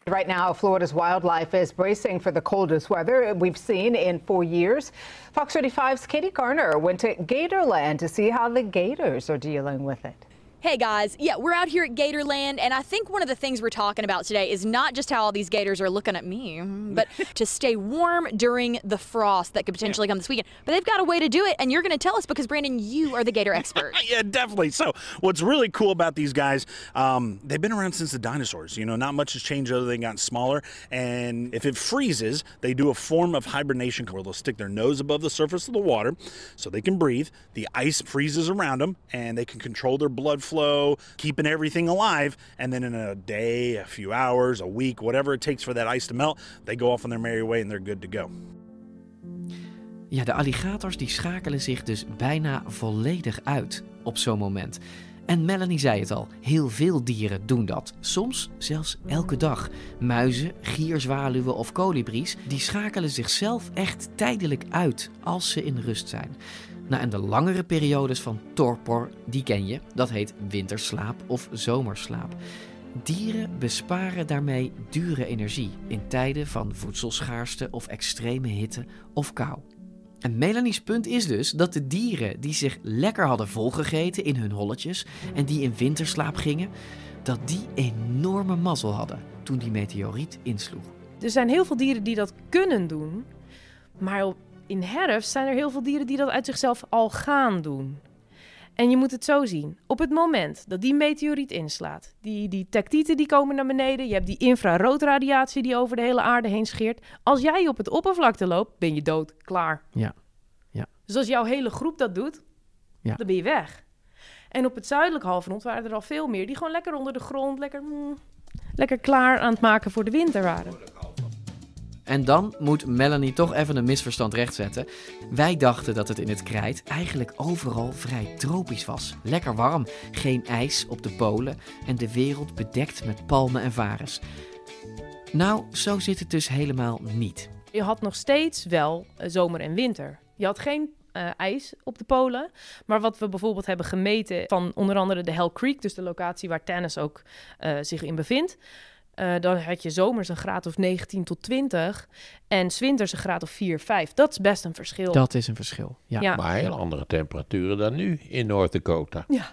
Right now, Florida's wildlife is bracing for the coldest weather we've seen in four years. Fox 35's Katie Garner went to Gatorland to see how the gators are dealing with it. Hey guys, yeah, we're out here at Gatorland, and I think one of the things we're talking about today is not just how all these gators are looking at me, [laughs] but to stay warm during the frost that could potentially come this weekend. But they've got a way to do it, and you're going to tell us because Brandon, you are the gator expert. [laughs] yeah, definitely. So, what's really cool about these guys, um, they've been around since the dinosaurs. You know, not much has changed other than gotten smaller. And if it freezes, they do a form of hibernation where they'll stick their nose above the surface of the water so they can breathe. The ice freezes around them, and they can control their blood flow, keeping everything alive. And then in a day, a few hours, a week, whatever it takes for that ice to melt. Ja, de alligators die schakelen zich dus bijna volledig uit op zo'n moment. En Melanie zei het al, heel veel dieren doen dat. Soms zelfs elke dag. Muizen, gierzwaluwen of kolibries, die schakelen zichzelf echt tijdelijk uit als ze in rust zijn. Nou, en de langere periodes van torpor, die ken je. Dat heet winterslaap of zomerslaap. Dieren besparen daarmee dure energie in tijden van voedselschaarste of extreme hitte of kou. En Melanie's punt is dus dat de dieren die zich lekker hadden volgegeten in hun holletjes en die in winterslaap gingen, dat die enorme mazzel hadden toen die meteoriet insloeg. Er zijn heel veel dieren die dat kunnen doen. Maar in herfst zijn er heel veel dieren die dat uit zichzelf al gaan doen. En je moet het zo zien. Op het moment dat die meteoriet inslaat, die, die tectieten die komen naar beneden, je hebt die infraroodradiatie die over de hele aarde heen scheert. Als jij op het oppervlakte loopt, ben je dood, klaar. Ja, ja. Dus als jouw hele groep dat doet, Ja. dan ben je weg. En op het zuidelijk halfrond waren er al veel meer die gewoon lekker onder de grond, lekker, mm, lekker klaar aan het maken voor de winter waren. En dan moet Melanie toch even een misverstand rechtzetten. Wij dachten dat het in het krijt eigenlijk overal vrij tropisch was. Lekker warm, geen ijs op de polen en de wereld bedekt met palmen en varens. Nou, zo zit het dus helemaal niet. Je had nog steeds wel eh, zomer en winter. Je had geen eh, ijs op de polen. Maar wat we bijvoorbeeld hebben gemeten van onder andere de Hell Creek, dus de locatie waar tennis ook eh, zich in bevindt. Eh, dan had je zomers een graad of 19 tot 20 en 's winters een graad of 4, 5. Dat is best een verschil. Dat is een verschil. Ja. Ja. Maar heel andere temperaturen dan nu in Noord-Dakota. Ja.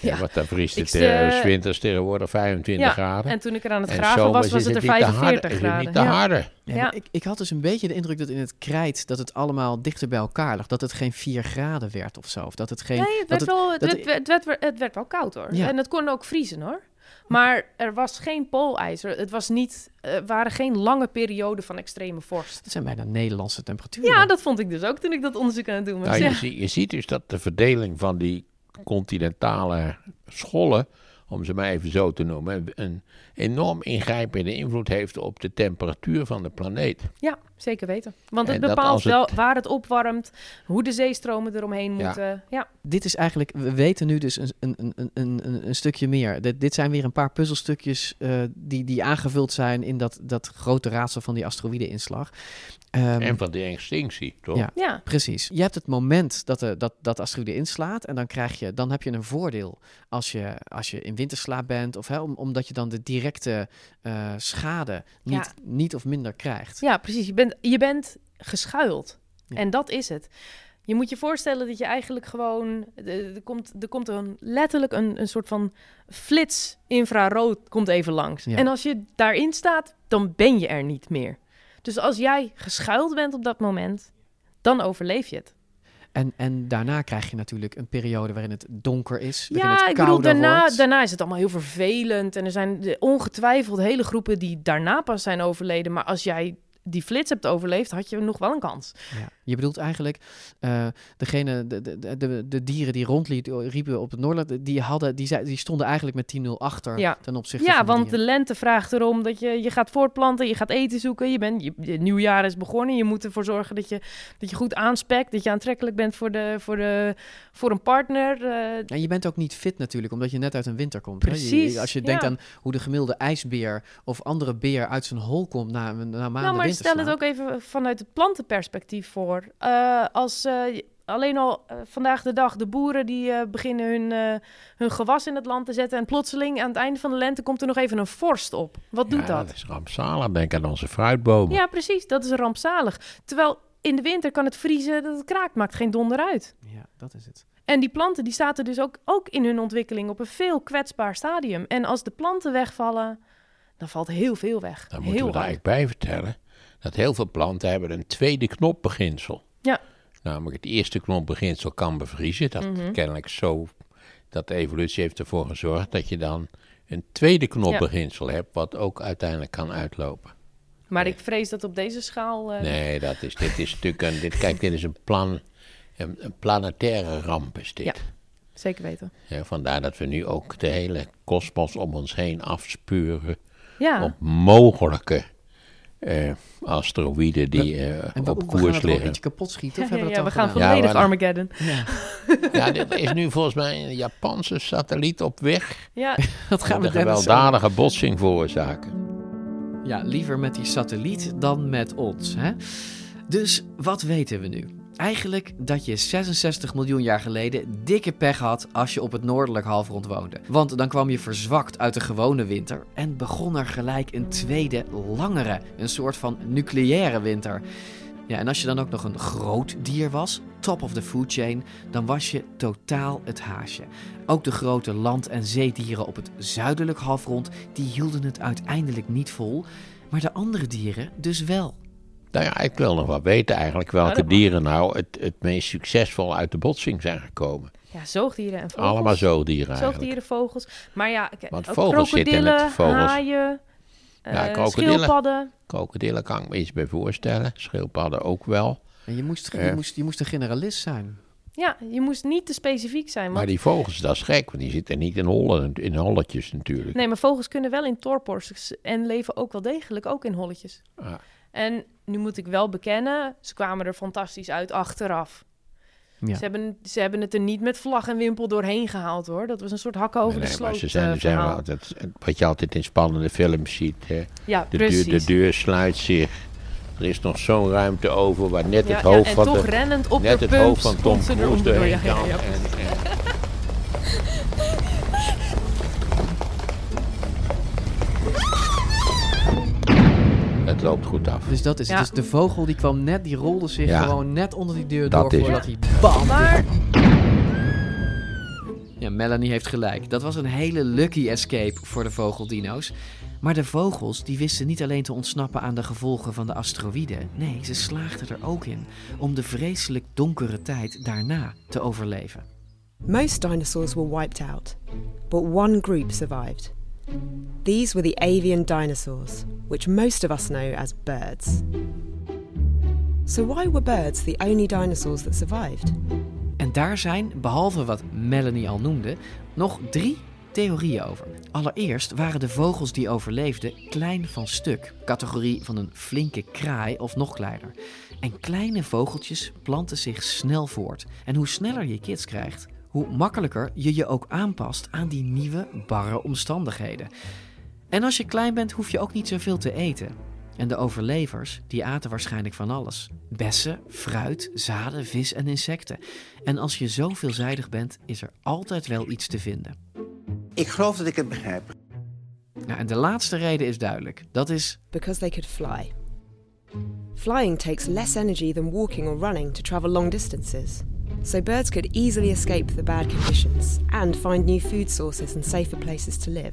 Ja, Ja. wat daar vriest het st- eh, 's winters tegenwoordig 25 Ja, graden. en toen ik er aan het En graven was, was het er niet te harde- 45 is het graden. niet te Ja. harde. Ja, Ja. maar Ik, ik had dus een beetje de indruk dat in het krijt dat het allemaal dichter bij elkaar lag. Dat het geen 4 graden werd of zo. Of dat het geen. Nee, het dat werd, wel, het, dat werd, het, werd, het werd wel koud hoor. Ja. En het kon ook vriezen hoor. Maar er was geen poolijzer. Het was niet, er waren geen lange perioden van extreme vorst. Dat zijn bijna Nederlandse temperaturen. Ja, dat vond ik dus ook toen ik dat onderzoek aan het doen was. Nou, ja. je, zie- je ziet dus dat de verdeling van die continentale schollen, om ze maar even zo te noemen, een enorm ingrijpende invloed heeft op de temperatuur van de planeet. Ja, zeker weten. Want het En bepaalt het- wel waar het opwarmt, hoe de zeestromen eromheen moeten. Ja. Dit is eigenlijk, we weten nu dus een, een, een, een, een, een stukje meer. Dit, dit zijn weer een paar puzzelstukjes eh, die, die aangevuld zijn in dat, dat grote raadsel van die asteroïde-inslag. Ehm, en van die extinctie, toch? Ja, Ja. precies. Je hebt het moment dat de, dat, dat asteroïde inslaat en dan, krijg je, dan heb je een voordeel als je, als je in winterslaap bent, of, hè, om, omdat je dan de directe eh, schade niet, Ja. niet of minder krijgt. ja, precies. Je bent, je bent geschuild. En dat is het. Je moet je voorstellen dat je eigenlijk gewoon... Er komt, er komt een, letterlijk een, een soort van flits infrarood komt even langs. Ja. En als je daarin staat, dan ben je er niet meer. Dus als jij geschuild bent op dat moment, dan overleef je het. En, en daarna krijg je natuurlijk een periode waarin het donker is. waarin Ja, het ik bedoel, daarna, wordt. daarna is het allemaal heel vervelend. En er zijn de- ongetwijfeld hele groepen die daarna pas zijn overleden. Maar als jij die flits hebt overleefd, had je nog wel een kans. Ja. Je bedoelt eigenlijk, eh, degene, de, de, de- de, dieren die rondriepen op het Noordland, die, hadden, die, zei- die stonden eigenlijk met 10-0 achter Ja, ten opzichte ja van de want de lente vraagt erom dat je, je gaat voortplanten, je gaat eten zoeken, je bent, je, je nieuwjaar is begonnen, je moet ervoor zorgen dat je, dat je goed aanspekt, dat je aantrekkelijk bent voor, de, voor, de, voor een partner. eh, En je bent ook niet fit natuurlijk, omdat je net uit een winter komt. Je- Precies, als je denkt ja. aan hoe de gemiddelde ijsbeer of andere beer uit zijn hol komt na, na maanden nou, maar stel het ook even vanuit het plantenperspectief voor. Eh, als eh, alleen al eh, vandaag de dag de boeren die eh, beginnen hun, eh, hun gewas in het land te zetten en plotseling aan het einde van de lente komt er nog even een vorst op. Wat doet Ja, dat? dat is rampzalig. Denk aan onze fruitbomen. Ja, precies. Dat is rampzalig. Terwijl in de winter kan het vriezen dat het kraakt. Maakt geen donder uit. Ja, dat is het. En die planten die zaten dus ook, ook in hun ontwikkeling op een veel kwetsbaar stadium. En als de planten wegvallen, dan valt heel veel weg. Dan moeten heel we er hard. eigenlijk bij vertellen dat heel veel planten hebben een tweede knopbeginsel. Ja. Namelijk het eerste knopbeginsel kan bevriezen. Dat Mhm. kennelijk zo, dat de evolutie heeft ervoor gezorgd dat je dan een tweede knopbeginsel hebt, wat ook uiteindelijk kan uitlopen. Maar ik vrees dat op deze schaal... eh, Nee, dat is, dit is natuurlijk een, dit, kijk, dit is een plan, een, een planetaire ramp is dit. Ja, zeker weten. Ja, vandaar dat we nu ook de hele kosmos om ons heen afspuren Ja. op mogelijke eh, asteroïden die eh, En we, op we gaan koers het liggen. eentje kapot schieten? Of Ja, hebben we ja, we gaan volledig Armageddon. Ja. [laughs] Ja, dit is nu volgens mij een Japanse satelliet op weg. Ja, [laughs] dat gaan we Met een zo- gewelddadige botsing veroorzaken. Ja, liever met die satelliet dan met ons. Hè? Dus wat weten we nu? Eigenlijk dat je 66 miljoen jaar geleden dikke pech had als je op het noordelijk halfrond woonde. Want dan kwam je verzwakt uit de gewone winter en begon er gelijk een tweede, langere, een soort van nucleaire winter. Ja, en als je dan ook nog een groot dier was, top of the food chain, dan was je totaal het haasje. Ook de grote land- en zeedieren op het zuidelijk halfrond, die hielden het uiteindelijk niet vol, maar de andere dieren dus wel. Nou ja, ik wil nog wel weten eigenlijk welke mag. dieren nou het, het meest succesvol uit de botsing zijn gekomen. Ja, zoogdieren en vogels. Allemaal zoogdieren eigenlijk. Zoogdieren, vogels. Maar ja, k- Want ook vogels zitten met krokodillen, vogels. haaien, Ja, eh, krokodillen. schildpadden. Krokodillen kan ik me iets bij voorstellen. Schildpadden ook wel. En je moest, je, Eh. moest, je moest een generalist zijn. Ja, je moest niet te specifiek zijn. Want... Maar die vogels, dat is gek, want die zitten niet in, hollen, in holletjes natuurlijk. Nee, maar vogels kunnen wel in torpors en leven ook wel degelijk ook in holletjes. Ah. En nu moet ik wel bekennen, ze kwamen er fantastisch uit achteraf. Ja. Ze, hebben, ze hebben het er niet met vlag en wimpel doorheen gehaald hoor. Dat was een soort hakken over Nee, de nee, maar sloot ze zijn, ze zijn wel altijd, wat je altijd in spannende films ziet. Hè. Ja, de, deur, de precies. deur sluit zich. Er is nog zo'n ruimte over waar net Ja, het ja, hoofd en van toch de, rennend op net de het hoofd van Tom Cruise doorheen Ja, ja, kan. ja. En, het loopt goed af. Dus dat is het. Ja. Dus de vogel die kwam net, die rolde zich Ja. gewoon net onder die deur Dat door is voordat hij bam. Maar Ja, Melanie heeft gelijk. Dat was een hele lucky escape voor de vogeldino's. Maar de vogels die wisten niet alleen te ontsnappen aan de gevolgen van de asteroïden. Nee, ze slaagden er ook in om de vreselijk donkere tijd daarna te overleven. Most dinosaurs were wiped out, but one group survived. These were the avian dinosaurs, which most of us know as birds. So, why were birds the only dinosaurs that survived? En daar zijn, behalve wat Melanie al noemde, nog drie theorieën over. Allereerst waren de vogels die overleefden klein van stuk, categorie van een flinke kraai of nog kleiner. En kleine vogeltjes planten zich snel voort. En hoe sneller je kids krijgt, hoe makkelijker je je ook aanpast aan die nieuwe, barre omstandigheden. En als je klein bent, hoef je ook niet zoveel te eten. En de overlevers, die aten waarschijnlijk van alles. Bessen, fruit, zaden, vis en insecten. En als je zo veelzijdig bent, is er altijd wel iets te vinden. Ik geloof dat ik het begrijp. Nou, en de laatste reden is duidelijk. Dat is Because they could fly. Flying takes less energy than walking or running to travel long distances. So birds could easily escape the bad conditions and find new food sources and safer places to live.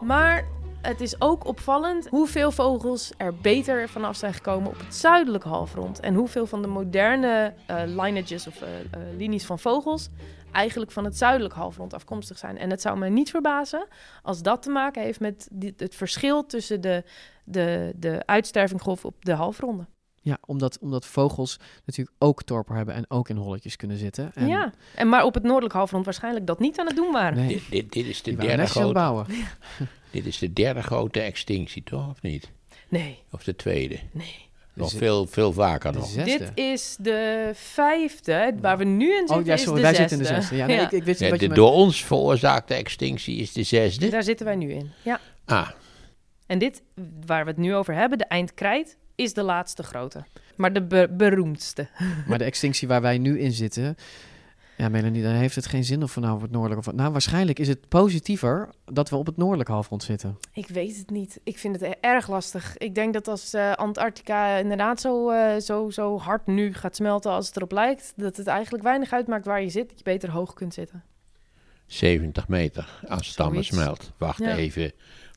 Maar het is ook opvallend hoeveel vogels er beter vanaf zijn gekomen op het zuidelijke halfrond. En hoeveel van de moderne uh, lineages of uh, uh, linies van vogels eigenlijk van het zuidelijke halfrond afkomstig zijn. En het zou me niet verbazen als dat te maken heeft met het verschil tussen de, de, de uitstervinggolf op de halfronden. Ja, omdat, omdat vogels natuurlijk ook torper hebben en ook in holletjes kunnen zitten. En Ja, en maar op het noordelijk halfrond waarschijnlijk dat niet aan het doen waren. Dit, dit, dit is de Die derde grote. bouwen. [laughs] dit is de derde grote extinctie, toch? Of niet? Nee. Of de tweede? Nee. Nog veel, veel vaker nog. Dit is de vijfde, waar we nu in zitten Oh ja, is sorry, de wij zesde. zitten in de zesde. Ja, nee, Ik, ik wist Ja, wat je de met- door ons veroorzaakte extinctie is de zesde. Daar zitten wij nu in, ja. Ah, En dit, waar we het nu over hebben, de eindkrijt, is de laatste grote. Maar de be- beroemdste. [laughs] Maar de extinctie waar wij nu in zitten... Ja, Melanie, dan heeft het geen zin of we nou op het noordelijk of... Nou, waarschijnlijk is het positiever dat we op het noordelijk halfrond zitten. Ik weet het niet. Ik vind het e- erg lastig. Ik denk dat als eh, Antarctica inderdaad zo, eh, zo, zo hard nu gaat smelten als het erop lijkt, dat het eigenlijk weinig uitmaakt waar je zit, dat je beter hoog kunt zitten. 70 meter als het allemaal smelt. Wacht Ja. even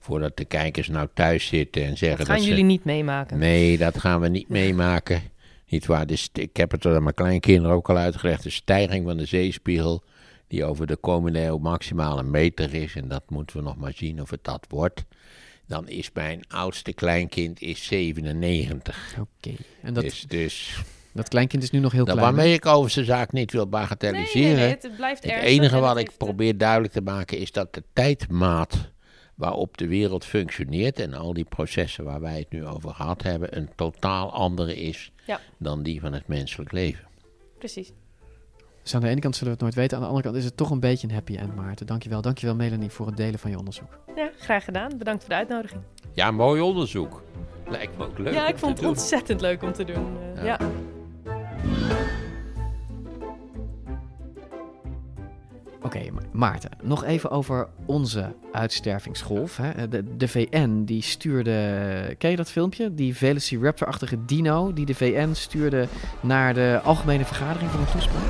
voordat de kijkers nou thuis zitten en zeggen Dat dat gaan ze- jullie niet meemaken. Nee, dat gaan we niet meemaken. Niet waar. Dus ik heb het aan mijn kleinkinderen ook al uitgelegd. De stijging van de zeespiegel, die over de komende eeuw maximaal een meter is. En dat moeten we nog maar zien of het dat wordt. Dan is mijn oudste kleinkind is 97. Oké. En dat, dus, dus dat kleinkind is nu nog heel dat klein. hè? waarmee ik over zijn zaak niet wil bagatelliseren. Nee, nee, nee, het blijft het enige en wat ik probeer duidelijk te maken is dat de tijdmaat waarop de wereld functioneert en al die processen waar wij het nu over gehad hebben, een totaal andere is Ja. dan die van het menselijk leven. Precies. Dus aan de ene kant zullen we het nooit weten. Aan de andere kant is het toch een beetje een happy end, Maarten. Dankjewel. Dankjewel, Melanie, voor het delen van je onderzoek. Ja, graag gedaan. Bedankt voor de uitnodiging. Ja, mooi onderzoek. Lijkt me ook leuk. ja, om ik vond te het doen. ontzettend leuk om te doen. eh, Ja. ja. Oké, Ma- Maarten, nog even over onze uitstervingsgolf. Hè. De, de VN die stuurde, ken je dat filmpje? Die Velociraptor-achtige dino die de VN stuurde naar de algemene vergadering van een toespraak.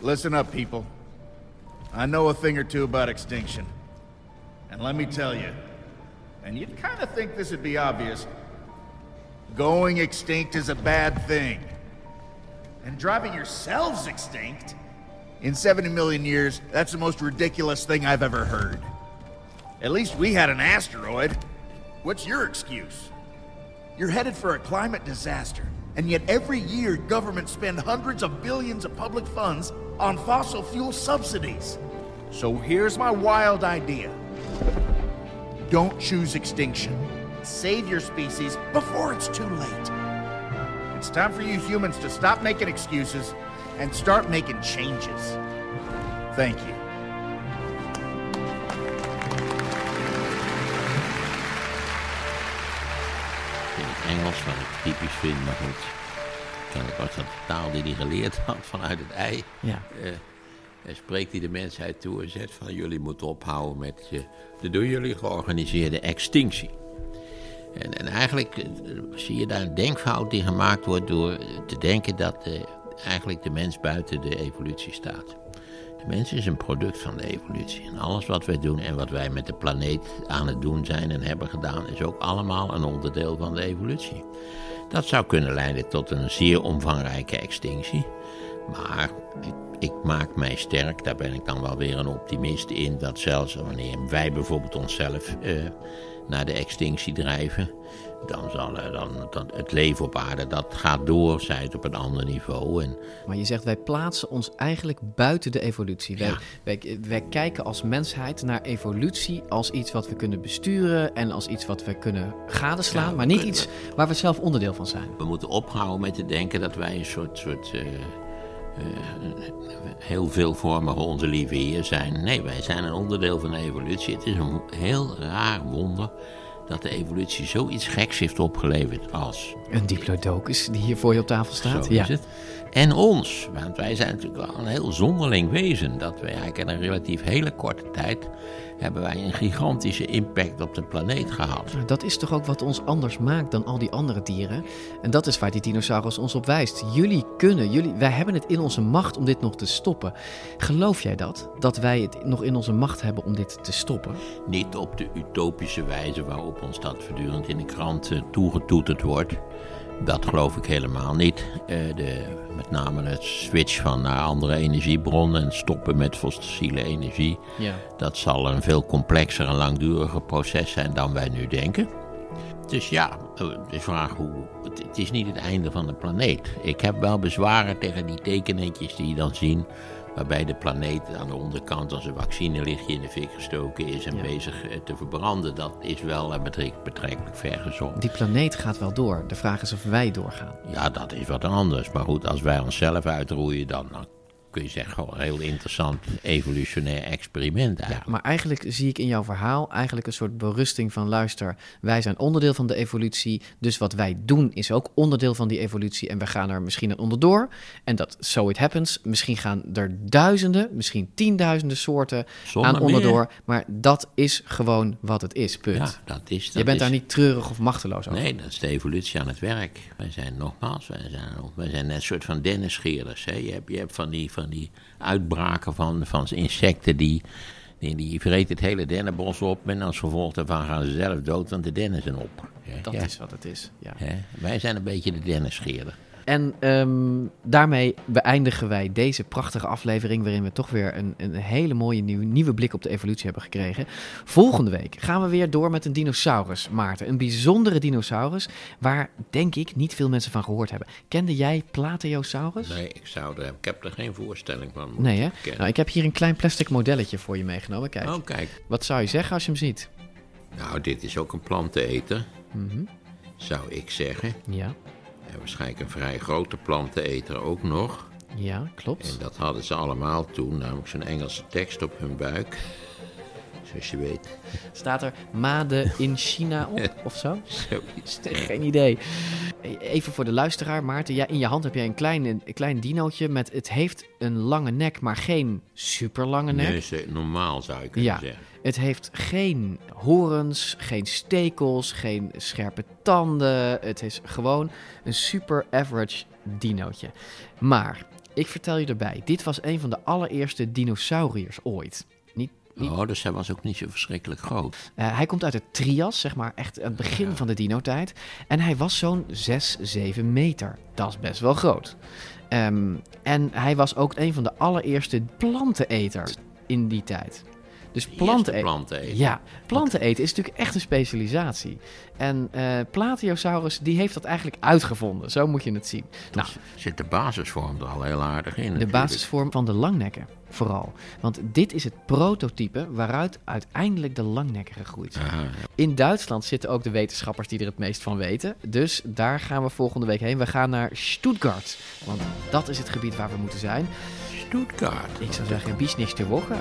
Listen up, people. I know a thing or two about extinction. And let me tell you, and you'd kind of think this would be obvious, going extinct is a bad thing. And driving yourselves extinct? In 70 million years, that's the most ridiculous thing I've ever heard. At least we had an asteroid. What's your excuse? You're headed for a climate disaster, and yet every year governments spend hundreds of billions of public funds on fossil fuel subsidies. So here's my wild idea. Don't choose extinction. Save your species before it's too late. It's time for you humans to stop making excuses and start making changes. Thank you. in het Engels, wat ik typisch vind, maar goed. Kennelijk was dat de taal die hij geleerd had vanuit het ei. Ja. Eh, en spreekt hij de mensheid toe en zegt van jullie moeten ophouden met de door jullie georganiseerde extinctie. En, en eigenlijk eh, zie je daar een denkfout die gemaakt wordt door te denken dat eh, eigenlijk de mens buiten de evolutie staat. De mens is een product van de evolutie. En alles wat wij doen en wat wij met de planeet aan het doen zijn en hebben gedaan, is ook allemaal een onderdeel van de evolutie. Dat zou kunnen leiden tot een zeer omvangrijke extinctie. Maar ik, ik maak mij sterk, daar ben ik dan wel weer een optimist in, dat zelfs wanneer wij bijvoorbeeld onszelf eh, naar de extinctie drijven, dan zal eh, dan, dan het leven op aarde, dat gaat door, zij het op een ander niveau. En Maar je zegt, wij plaatsen ons eigenlijk buiten de evolutie. Wij, wij, wij kijken als mensheid naar evolutie als iets wat we kunnen besturen en als iets wat we kunnen gadeslaan, Ja, maar niet iets waar we zelf onderdeel van zijn. We moeten ophouden met te denken dat wij een soort, soort eh, heel veelvormige onze lieve heer zijn. Nee, wij zijn een onderdeel van de evolutie. Het is een heel raar wonder dat de evolutie zoiets geks heeft opgeleverd als... Een diplodocus die hier voor je op tafel staat. Zo ja. is het. En ons, want wij zijn natuurlijk wel een heel zonderling wezen. Dat we eigenlijk in een relatief hele korte tijd hebben wij een gigantische impact op de planeet gehad. Dat is toch ook wat ons anders maakt dan al die andere dieren? En dat is waar die dinosaurus ons op wijst. Jullie kunnen, jullie, wij hebben het in onze macht om dit nog te stoppen. Geloof jij dat? Dat wij het nog in onze macht hebben om dit te stoppen? Niet op de utopische wijze waarop ons dat voortdurend in de krant toegetoeterd wordt. Dat geloof ik helemaal niet. Uh, de, met name het switch van naar andere energiebronnen en stoppen met fossiele energie. Ja. Dat zal een veel complexer en langduriger proces zijn dan wij nu denken. Dus ja, de vraag hoe. Het is niet het einde van de planeet. Ik heb wel bezwaren tegen die tekenetjes die je dan zien waarbij de planeet aan de onderkant als een vaccinelichtje in de fik gestoken is en bezig eh, te verbranden. Dat is wel eh, betrekkelijk vergezocht. Die planeet gaat wel door. De vraag is of wij doorgaan. Ja, dat is wat anders. Maar goed, als wij onszelf uitroeien, dan, dan kun je zeggen, gewoon een heel interessant evolutionair experiment eigenlijk. Ja, maar eigenlijk zie ik in jouw verhaal eigenlijk een soort berusting van luister, wij zijn onderdeel van de evolutie, dus wat wij doen is ook onderdeel van die evolutie en we gaan er misschien aan onderdoor. En dat so it happens, misschien gaan er duizenden, misschien tienduizenden soorten aan onderdoor, maar dat is gewoon wat het is, punt. Ja, dat is dat Je bent is... daar niet treurig of machteloos over. Nee, dat is de evolutie aan het werk. Wij zijn nogmaals, wij zijn, wij zijn net een soort van dennescheerders. Hè? Je, hebt, je hebt van die, van die uitbraken van, van insecten die, die, die vreten het hele dennenbos op en als gevolg daarvan gaan ze zelf dood, want de dennen zijn op. Dat is wat het is, ja. Wij zijn een beetje de dennenscheerder. En um, daarmee beëindigen wij deze prachtige aflevering, waarin we toch weer een, een hele mooie nieuw, nieuwe blik op de evolutie hebben gekregen. Volgende week gaan we weer door met een dinosaurus, Maarten. Een bijzondere dinosaurus, waar denk ik niet veel mensen van gehoord hebben. Kende jij Plateosaurus? Nee, ik, zou er, ik heb er geen voorstelling van. Nee, hè? Nou, ik heb hier een klein plastic modelletje voor je meegenomen. Kijk. Oh, kijk. Wat zou je zeggen als je hem ziet? Nou, dit is ook een planteneter, mm -hmm. zou ik zeggen. Ja. Waarschijnlijk een vrij grote planteneter ook nog. Ja, klopt. En dat hadden ze allemaal toen, namelijk zo'n Engelse tekst op hun buik. Zoals je weet. Staat er Made in China op [laughs] of zo? Zoiets. [laughs] Geen idee. Even voor de luisteraar, Maarten. Ja, in je hand heb jij een klein, een klein dinootje met... Het heeft een lange nek, maar geen super lange nek. Nee, normaal zou ik kunnen ja. zeggen. Het heeft geen horens, geen stekels, geen scherpe tanden. Het is gewoon een super average dinootje. Maar, ik vertel je erbij, dit was een van de allereerste dinosauriërs ooit. Oh, dus hij was ook niet zo verschrikkelijk groot. Uh, hij komt uit het Trias, zeg maar echt het begin ja. van de dinotijd. En hij was zo'n 6, 7 meter. Dat is best wel groot. Um, en hij was ook een van de allereerste planteneters in die tijd. Dus planten eten. planten eten. Ja, planten eten is natuurlijk echt een specialisatie. En uh, Plateosaurus die heeft dat eigenlijk uitgevonden. Zo moet je het zien. nou, zit de basisvorm er al heel aardig in. De natuurlijk. basisvorm van de langnekken vooral. Want dit is het prototype waaruit uiteindelijk de. Aha, ja. In Duitsland zitten ook de wetenschappers die er het meest van weten. Dus daar gaan we volgende week heen. We gaan naar Stuttgart. Want dat is het gebied waar we moeten zijn. Stuttgart. Ik zou zeggen, bis nächste Woche.